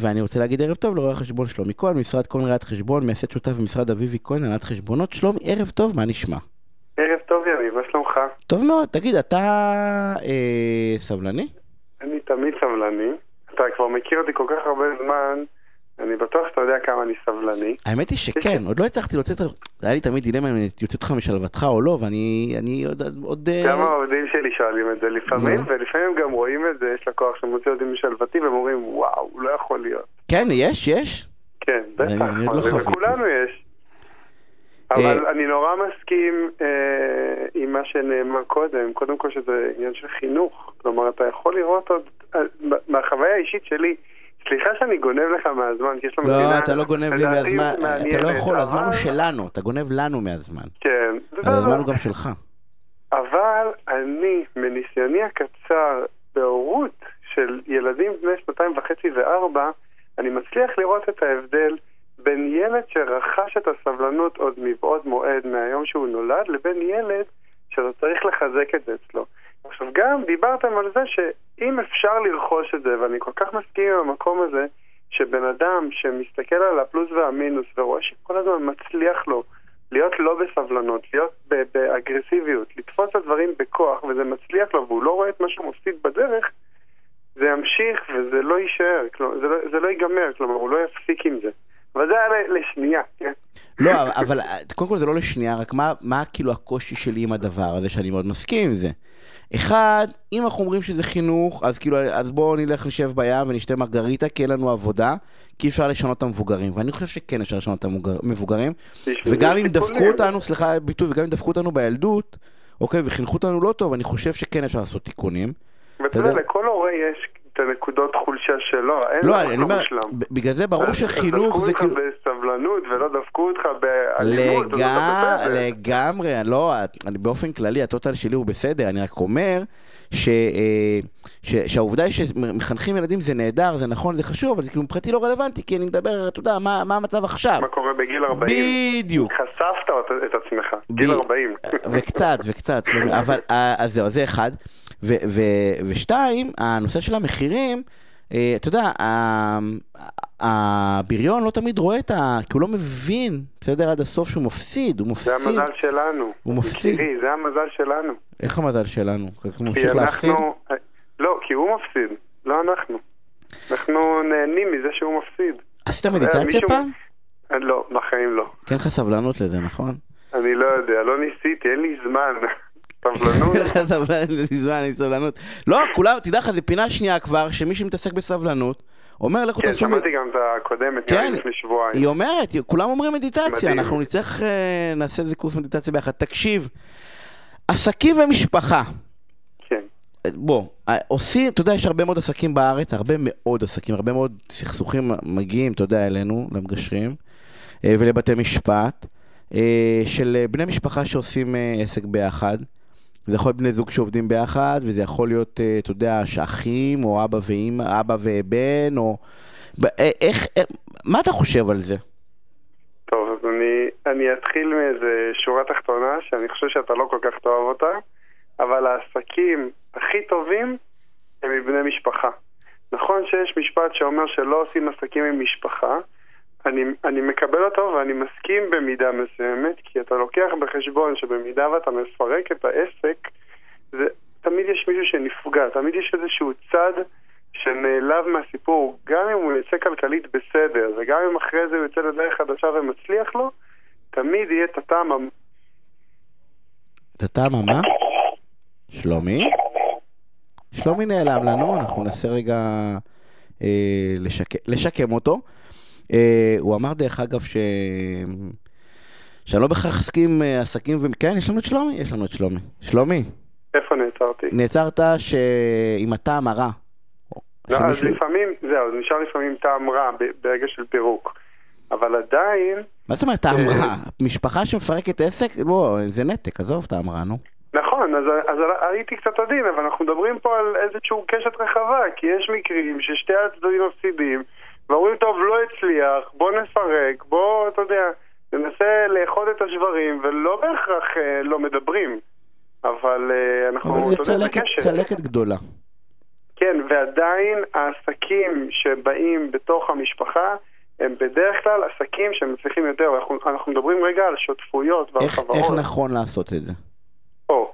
ואני רוצה להגיד ערב טוב לרואה החשבון שלומי כהן, משרד כהן ראיית חשבון, מייסד שותף במשרד אביבי כהן, הנהלת חשבונות. שלומי, ערב טוב, מה נשמע? ערב טוב יניב, מה שלומך? טוב מאוד. תגיד, אתה אה, סבלני? אני תמיד סבלני. אתה כבר מכיר אותי כל כך הרבה זמן, אני בטוח שאתה יודע כמה אני סבלני. האמת היא שכן, עוד לא הצלחתי להוציא את ה... היה לי תמיד דילמה אם אני יוצא אותך משלוותך או לא, ואני אני עוד... אה, גם העובדים שלי שואלים את זה לפעמים. ולפעמים גם רואים את זה, יש לקוח שמוציא אותי משלוותי, והם אומרים, וואו, לא יכול להיות. כן, יש, יש? כן, בטח, עוד לא. לכולנו יש. אבל אני נורא מסכים אה, עם מה שנאמר קודם, קודם כל שזה עניין של חינוך. כלומר, אתה יכול לראות עוד, אה, מהחוויה האישית שלי, סליחה שאני גונב לך מהזמן, כי יש לנו מדינה... לא, אתה לא גונב לי מהזמן, אתה לא יכול, הזמן הוא אבל- שלנו, אתה גונב לנו מהזמן. כן, הזמן בסדר. הוא גם שלך. אבל אני, מניסיוני הקצר בהורות של ילדים בני שנתיים וחצי וארבע, אני מצליח לראות את ההבדל בין ילד שרכש את הסבלנות עוד מבעוד מועד מהיום שהוא נולד, לבין ילד שאתה צריך לחזק את זה אצלו. עכשיו גם דיברתם על זה שאם אפשר לרכוש את זה, ואני כל כך מסכים עם המקום הזה, שבן אדם שמסתכל על הפלוס והמינוס ורואה שכל הזמן מצליח לו להיות לא בסבלנות, להיות באגרסיביות, לתפוס את הדברים בכוח, וזה מצליח לו, והוא לא רואה את מה שהוא מפסיד בדרך, זה ימשיך וזה לא יישאר, כלומר, זה, לא, זה לא ייגמר, כלומר, הוא לא יפסיק עם זה. אבל זה היה לשנייה, כן? לא, אבל קודם כל זה לא לשנייה, רק מה, מה כאילו הקושי שלי עם הדבר הזה, שאני מאוד מסכים עם זה. אחד, אם אנחנו אומרים שזה חינוך, אז כאילו, אז בואו נלך נשב בים ונשתה מרגריטה, כי אין לנו עבודה, כי אפשר לשנות את המבוגרים. ואני חושב שכן אפשר לשנות את המבוגרים. וגם אם דפקו. אותנו, סליחה על הביטוי, וגם אם דפקו אותנו בילדות, אוקיי, וחינכו אותנו לא טוב, אני חושב שכן אפשר לעשות תיקונים. ואתה יודע- לכל הורה יש את הנקודות חולשה שלו, אין לא, אני אומר, מושלם. בגלל זה ברור שחינוך זה דפקו כאילו... אותך בסבלנות ולא דפקו אותך באלימות, לגמרי, לא, אני באופן כללי, הטוטל שלי הוא בסדר, אני רק אומר ש, אה, ש, שהעובדה היא שמחנכים ילדים זה נהדר, זה נכון, זה חשוב, אבל זה כאילו מבחינתי לא רלוונטי, כי אני מדבר, אתה יודע, מה, מה המצב עכשיו. מה קורה בגיל 40? בדיוק. חשפת את- עצמך, גיל 40. וקצת, וקצת, שלומי, אבל, אה, אז זהו, זה אחד. ו, ו, ושתיים, הנושא של המחירים, אה, אתה יודע, הבריון לא תמיד רואה את ה... כי הוא לא מבין, בסדר, עד הסוף שהוא מפסיד, הוא זה מפסיד. המזל שלנו. הוא מפסיד. יקירי, זה המזל שלנו. איך המזל שלנו? הוא ממשיך להפסיד? לא, כי הוא מפסיד, לא אנחנו. אנחנו נהנים מזה שהוא מפסיד. עשית מדיטציה מישהו- פעם? אה, לא, בחיים לא. כן לך סבלנות לזה, נכון? אני לא יודע, לא ניסיתי, אין לי זמן. סבלנות. מזמן, לי סבלנות. לא, כולם, תדע לך, זה פינה שנייה כבר, שמי שמתעסק בסבלנות, אומר לכו כן, תעשו... שמעתי גם את הקודמת, נראה כן, לי לפני שבועיים. היא אומרת, כולם אומרים מדיטציה. אנחנו נצטרך, אה, נעשה איזה קורס מדיטציה ביחד. תקשיב, עסקים ומשפחה, כן. בוא, אה, עושים, אתה יודע, יש הרבה מאוד עסקים בארץ, הרבה מאוד עסקים, הרבה מאוד סכסוכים מגיעים, אתה יודע, אלינו, למגשרים, אה, ולבתי משפט, של בני משפחה שעושים עסק ביחד. זה יכול להיות בני זוג שעובדים ביחד, וזה יכול להיות, אה, אתה יודע, שאחים, או אבא ואמא, אבא ובן, או... אה, איך, אה, מה אתה חושב על זה? טוב, אז אני, אני אתחיל מאיזה שורה תחתונה, שאני חושב שאתה לא כל כך תאהב אותה, אבל העסקים הכי טובים הם מבני משפחה. נכון שיש משפט שאומר שלא עושים עסקים עם משפחה, אני, אני מקבל אותו ואני מסכים במידה מסוימת, כי אתה לוקח בחשבון שבמידה ואתה מפרק את העסק, זה, תמיד יש מישהו שנפגע, תמיד יש איזשהו צד שנעלב מהסיפור, גם אם הוא יצא כלכלית בסדר, וגם אם אחרי זה הוא יוצא לדרך חדשה ומצליח לו, תמיד יהיה את הטעם המ- את הטעם מה? שלומי? שלומי נעלם לנו, אנחנו ננסה רגע אה, לשק... לשקם אותו. אה, הוא אמר דרך אגב ש... שאני לא בהכרח אסכים אה, עסקים ו... כן, יש לנו את שלומי? יש לנו את שלומי. שלומי, איפה נעצרתי? נעצרת שעם הטעם הרע. לא, אז שמישהו- לפעמים, זהו, זה נשאר לפעמים טעם רע ברגע של פירוק. אבל עדיין, מה זאת אומרת טעם אה, רע? משפחה שמפרקת עסק? בוא, זה נתק, עזוב טעם רע, נו. נכון, אז, אז הייתי קצת עדין, אבל אנחנו מדברים פה על איזשהו קשת רחבה, כי יש מקרים ששתי הצדדים מפסידים, ואומרים, טוב, לא הצליח, בוא נפרק, בוא, אתה יודע, ננסה לאחוד את השברים, ולא בהכרח אה, לא מדברים, אבל אה, אנחנו, אבל זה צלקת. צלקת גדולה. כן, ועדיין העסקים שבאים בתוך המשפחה הם בדרך כלל עסקים שמצליחים יותר. אנחנו, אנחנו מדברים רגע על שותפויות ועל איך, חברות. איך נכון לעשות את זה? או,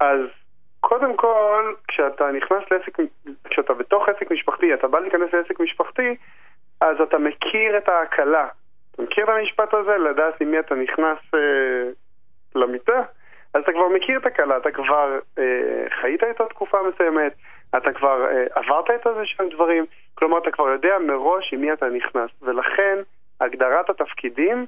אז קודם כל, כשאתה נכנס לעסק, כשאתה בתוך עסק משפחתי, אתה בא להיכנס לעסק משפחתי, אז אתה מכיר את ההקלה. אתה מכיר את המשפט הזה? לדעת עם מי אתה נכנס אה, למיטה? אז אתה כבר מכיר את הקלה, אתה כבר אה, חיית איתו תקופה מסוימת, אתה כבר אה, עברת את איזה שהם דברים, כלומר אתה כבר יודע מראש עם מי אתה נכנס, ולכן הגדרת התפקידים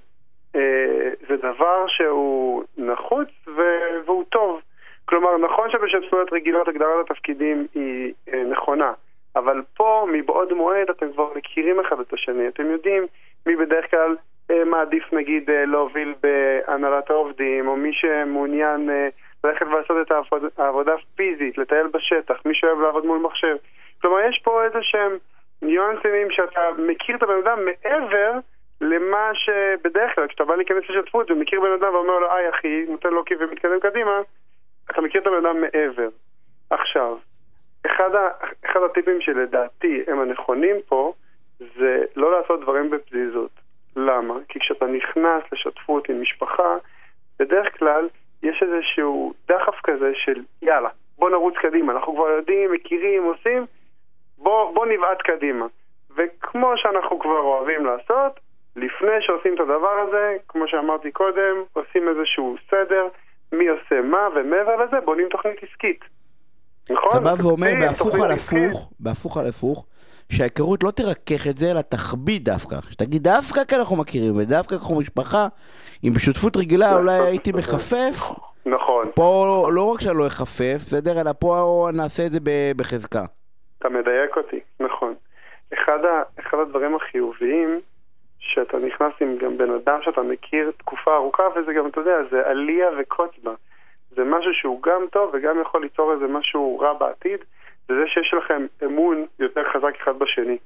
אה, זה דבר שהוא נחוץ ו- והוא טוב. כלומר, נכון שבשותפויות רגילות הגדרת התפקידים היא אה, נכונה, אבל פה מבעוד מועד אתם כבר מכירים אחד את השני, אתם יודעים מי בדרך כלל אה, מעדיף נגיד אה, להוביל בהנהלת העובדים, או מי שמעוניין אה, ללכת ולעשות את העבוד, העבודה הפיזית, לטייל בשטח, מי שאוהב לעבוד מול מחשב. כלומר, יש פה איזה שהם ניואנסים שאתה מכיר את הבן אדם מעבר למה שבדרך כלל, כשאתה בא להיכנס לשותפות ומכיר בן אדם ואומר לו, היי אחי, נותן לו כיף ומתקדם קדימה, אתה מכיר את הבן אדם מעבר. עכשיו, אחד, ה, אחד הטיפים שלדעתי הם הנכונים פה, זה לא לעשות דברים בפזיזות. למה? כי כשאתה נכנס לשותפות עם משפחה, בדרך כלל יש איזשהו דחף כזה של יאללה, בוא נרוץ קדימה, אנחנו כבר יודעים, מכירים, עושים, בוא, בוא נבעט קדימה. וכמו שאנחנו כבר אוהבים לעשות, לפני שעושים את הדבר הזה, כמו שאמרתי קודם, עושים איזשהו סדר, מי עושה מה, ומעבר לזה בונים תוכנית עסקית. נכון? אתה בא ואומר בהפוך על. הפוך, בהפוך על הפוך, שההיכרות לא תרכך את זה, אלא תכביד דווקא. שתגיד, דווקא כי אנחנו מכירים, ודווקא אנחנו משפחה, אם בשותפות רגילה אולי הייתי מחפף, נכון. פה לא רק שאני לא אחפף, בסדר, אלא פה נעשה את זה בחזקה. אתה מדייק אותי, נכון. אחד, ה, אחד הדברים החיוביים, שאתה נכנס עם גם בן אדם שאתה מכיר תקופה ארוכה, וזה גם, אתה יודע, זה עלייה וקוץ בה. זה משהו שהוא גם טוב וגם יכול ליצור איזה משהו רע בעתיד, זה זה שיש לכם אמון יותר חזק אחד בשני.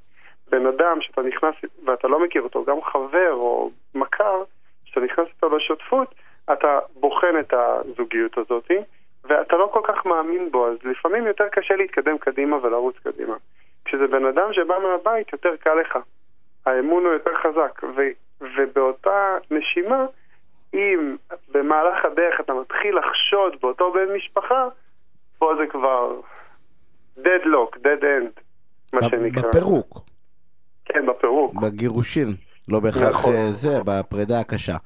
בן אדם שאתה נכנס ואתה לא מכיר אותו, גם חבר או מכר, שאתה נכנס איתו לשותפות, אתה בוחן את הזוגיות הזאת, ואתה לא כל כך מאמין בו, אז לפעמים יותר קשה להתקדם קדימה ולרוץ קדימה. כשזה בן אדם שבא מהבית, יותר קל לך. האמון הוא יותר חזק, ו- ובאותה נשימה, אם במהלך הדרך אתה מתחיל לחשוד באותו בן משפחה, פה זה כבר deadlock, dead end, מה שנקרא. בפירוק, כן, בפירוק. בגירושין, לא בהכרח נכון. אה, זה, בפרידה הקשה.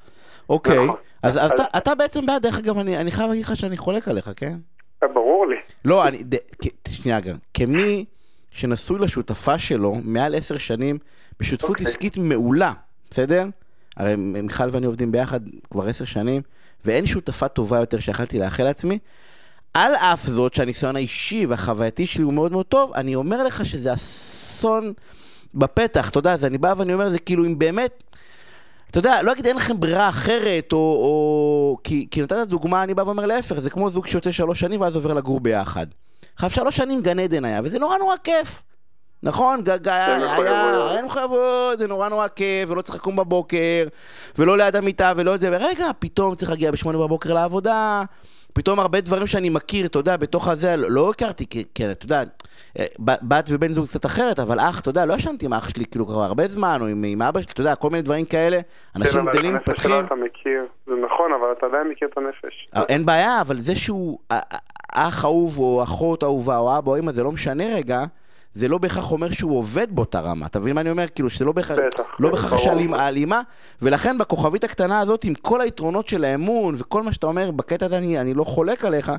אוקיי, נכון. אז אז אז- אתה- אתה בעצם בעד, דרך אגב, אני אני חייב להגיד לך שאני חולק עליך, כן? אה, ברור לי. לא, אני, ד, כ, שנייה גם, כמי שנשוי לשותפה שלו מעל עשר שנים בשותפות אוקיי. עסקית מעולה, בסדר? הרי מיכל ואני עובדים ביחד כבר עשר שנים, ואין שותפה טובה יותר שיכלתי לאחל לעצמי. על אף זאת שהניסיון האישי והחווייתי שלי הוא מאוד מאוד טוב, אני אומר לך שזה אסון בפתח, אתה יודע, אז אני בא ואני אומר, זה כאילו אם באמת... אתה יודע, לא אגיד אין לכם ברירה אחרת, או... או... כי, כי נתת דוגמה, אני בא ואומר להפך, זה כמו זוג שיוצא שלוש שנים ואז עובר לגור ביחד. עכשיו שלוש שנים גן עדן היה, וזה נורא נורא כיף. נכון, ג- ג- היה, מחויבויות. היה מחויבות, זה נורא נורא כיף, ולא צריך לקום בבוקר, ולא ליד המיטה, ולא את זה, ורגע, פתאום צריך להגיע בשמונה בבוקר לעבודה, פתאום הרבה דברים שאני מכיר, אתה יודע, בתוך הזה, לא, לא הכרתי, כי, כי אתה יודע, אה, בת ובן זוג קצת אחרת, אבל אח, אתה יודע, לא ישנתי עם אח שלי כאילו כבר הרבה זמן, או עם, עם אבא שלי, אתה יודע, כל מיני דברים כאלה, אנשים כן, אבל גדלים, את הנפש מתפתחים, שלה אתה מכיר, זה נכון, אבל אתה עדיין מכיר את הנפש. אה, אין בעיה, אבל זה שהוא אח אהוב, או אחות אהובה, או אבא או אמא, זה לא משנה רגע, זה לא בהכרח אומר שהוא עובד באותה רמה, אתה מבין מה אני אומר? כאילו שזה לא בהכרח, לא בהכרח יש. הלימה- ולכן בכוכבית הקטנה הזאת, עם כל היתרונות של האמון, וכל מה שאתה אומר, בקטע הזה אני, אני לא חולק עליך,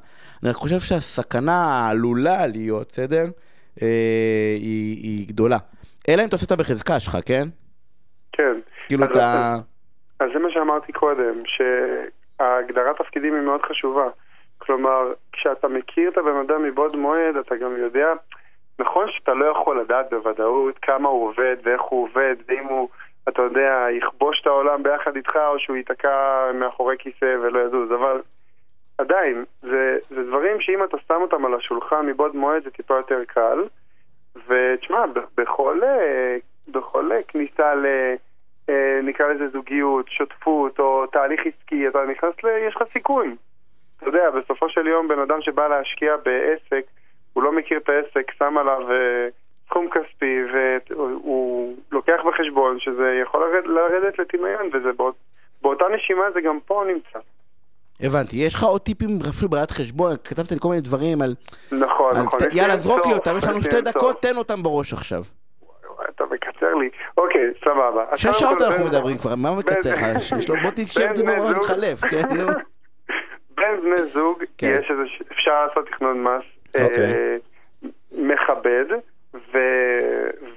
אני רק חושב שהסכנה העלולה להיות, בסדר? אה, היא, היא גדולה. אלא אם אתה עושה אותה בחזקה שלך, כן? כן. כאילו אתה... אז זה מה שאמרתי קודם, שהגדרת תפקידים היא מאוד חשובה. כלומר, כשאתה מכיר את הבן אדם מבעוד מועד, אתה גם יודע, נכון שאתה לא יכול לדעת בוודאות כמה הוא עובד ואיך הוא עובד, ואם הוא, אתה יודע, יכבוש את העולם ביחד איתך, או שהוא ייתקע מאחורי כיסא ולא יזוז, אבל עדיין, זה, זה דברים שאם אתה שם אותם על השולחן מבעוד מועד זה טיפה יותר קל. ותשמע, בכל, אה, בכל אה, כניסה ל... אה, נקרא לזה זוגיות, שותפות או תהליך עסקי, אתה נכנס ל... יש לך סיכון. אתה יודע, בסופו של יום בן אדם שבא להשקיע בעסק, הוא לא מכיר את העסק, שם עליו אה, סכום כספי, והוא לוקח בחשבון שזה יכול לרד, לרדת לטמיון, וזה באות, באותה נשימה זה גם פה נמצא. הבנתי. יש לך עוד טיפים אפילו בראיית חשבון? כתבת לי כל מיני דברים על... נכון, על נכון. ת- יאללה, זרוק לי אותם, יש לנו שתי דקות. תן אותם בראש עכשיו. אתה מקצר לי. אוקיי, סבבה. שש שעות אנחנו מדברים כבר, מה מקצר לך? בוא בן דיבור, נתחלף, כן, נו. בין בני זוג כן. יש איזה, אפשר לעשות תכנון מס אוקיי. אה, מכבד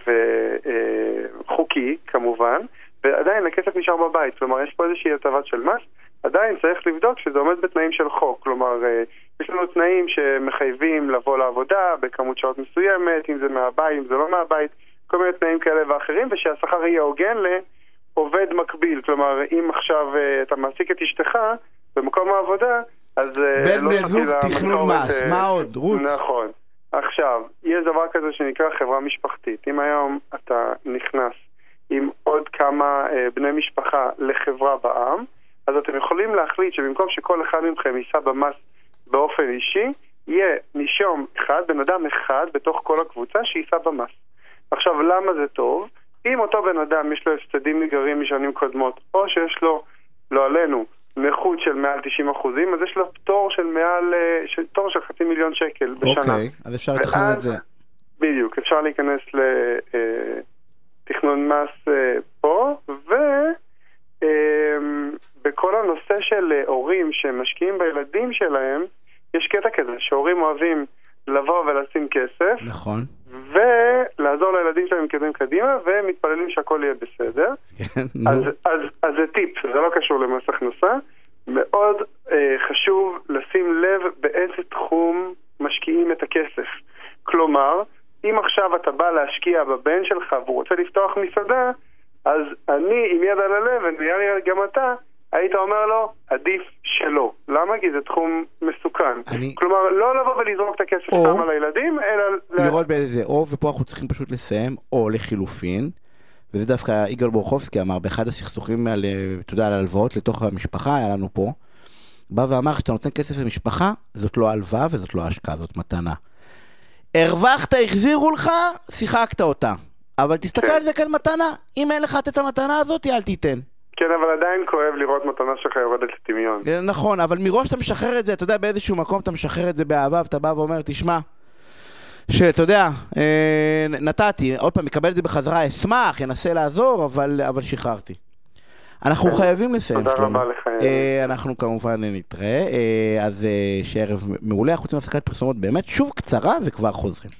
וחוקי כמובן, ועדיין הכסף נשאר בבית, כלומר יש פה איזושהי הטבת של מס, עדיין צריך לבדוק שזה עומד בתנאים של חוק, כלומר אה, יש לנו תנאים שמחייבים לבוא לעבודה בכמות שעות מסוימת, אם זה מהבית, אם זה לא מהבית, כל מיני תנאים כאלה ואחרים, ושהשכר יהיה הוגן לעובד מקביל, כלומר אם עכשיו אה, אתה מעסיק את אשתך במקום העבודה, אז... אה, בן לא תוציא זוג, תכנון משכורת, מס. אה, מה עוד? רות. נכון. עכשיו, יש דבר כזה שנקרא חברה משפחתית. אם היום אתה נכנס עם עוד כמה אה, בני משפחה לחברה בעם, אז אתם יכולים להחליט שבמקום שכל אחד מכם יישא במס באופן אישי, יהיה נישום אחד, בן אדם אחד בתוך כל הקבוצה שיישא במס. עכשיו, למה זה טוב? אם אותו בן אדם יש לו הפסדים ניגרים משנים קודמות, או שיש לו, לא עלינו, נכות של מעל 90 אחוזים, אז יש לו פטור של מעל, אה, של, פטור של חצי מיליון שקל בשנה. אוקיי, אז אפשר לתכנן את זה. בדיוק, אפשר להיכנס לתכנון מס אה, פה, ובכל הנושא של אה, הורים שמשקיעים בילדים שלהם, יש קטע כזה שהורים אוהבים לבוא ולשים כסף, נכון. ולעזור לילדים שלהם להתקדם קדימה, ומתפללים שהכל יהיה בסדר. כן, אז. אז, אז זה טיפ, זה לא קשור למס הכנסה. מאוד אה, חשוב לשים לב באיזה תחום משקיעים את הכסף. כלומר, אם עכשיו אתה בא להשקיע בבן שלך והוא רוצה לפתוח מסעדה, אז אני עם יד על הלב, ונראה לי גם אתה, היית אומר לו, עדיף שלא. למה? כי זה תחום מסוכן. אני- כלומר, לא לבוא ולזרוק את הכסף או- סתם על הילדים, אלא... לראות באיזה זה, או, ופה אנחנו צריכים פשוט לסיים, או לחילופין, וזה דווקא יגאל בורחובסקי אמר באחד הסכסוכים על, אה, אתה יודע, על הלוואות לתוך המשפחה, היה לנו פה, בא ואמר, כשאתה נותן כסף למשפחה, זאת לא הלוואה וזאת לא השקעה, זאת מתנה. הרווחת, החזירו לך, שיחקת אותה. אבל תסתכל כן. על זה כאל מתנה. אם אין לך את המתנה הזאת, אל תיתן. כן, אבל עדיין כואב לראות מתנה שלך יורדת לטמיון. אה, נכון, אבל מראש אתה משחרר את זה, אתה יודע, באיזשהו מקום אתה משחרר את זה באהבה, ואתה בא ואומר, תשמע, שאתה יודע, אה, נתתי, עוד פעם, מקבל את זה בחזרה, אשמח, אנסה לעזור, אבל, אבל שחררתי. אנחנו כן. חייבים לסיים, תודה שלמה. רבה לך, אה, אנחנו כמובן נתראה, אה, אז שערב מעולה, חוץ מהפסקת פרסומות באמת, שוב קצרה וכבר חוזרים.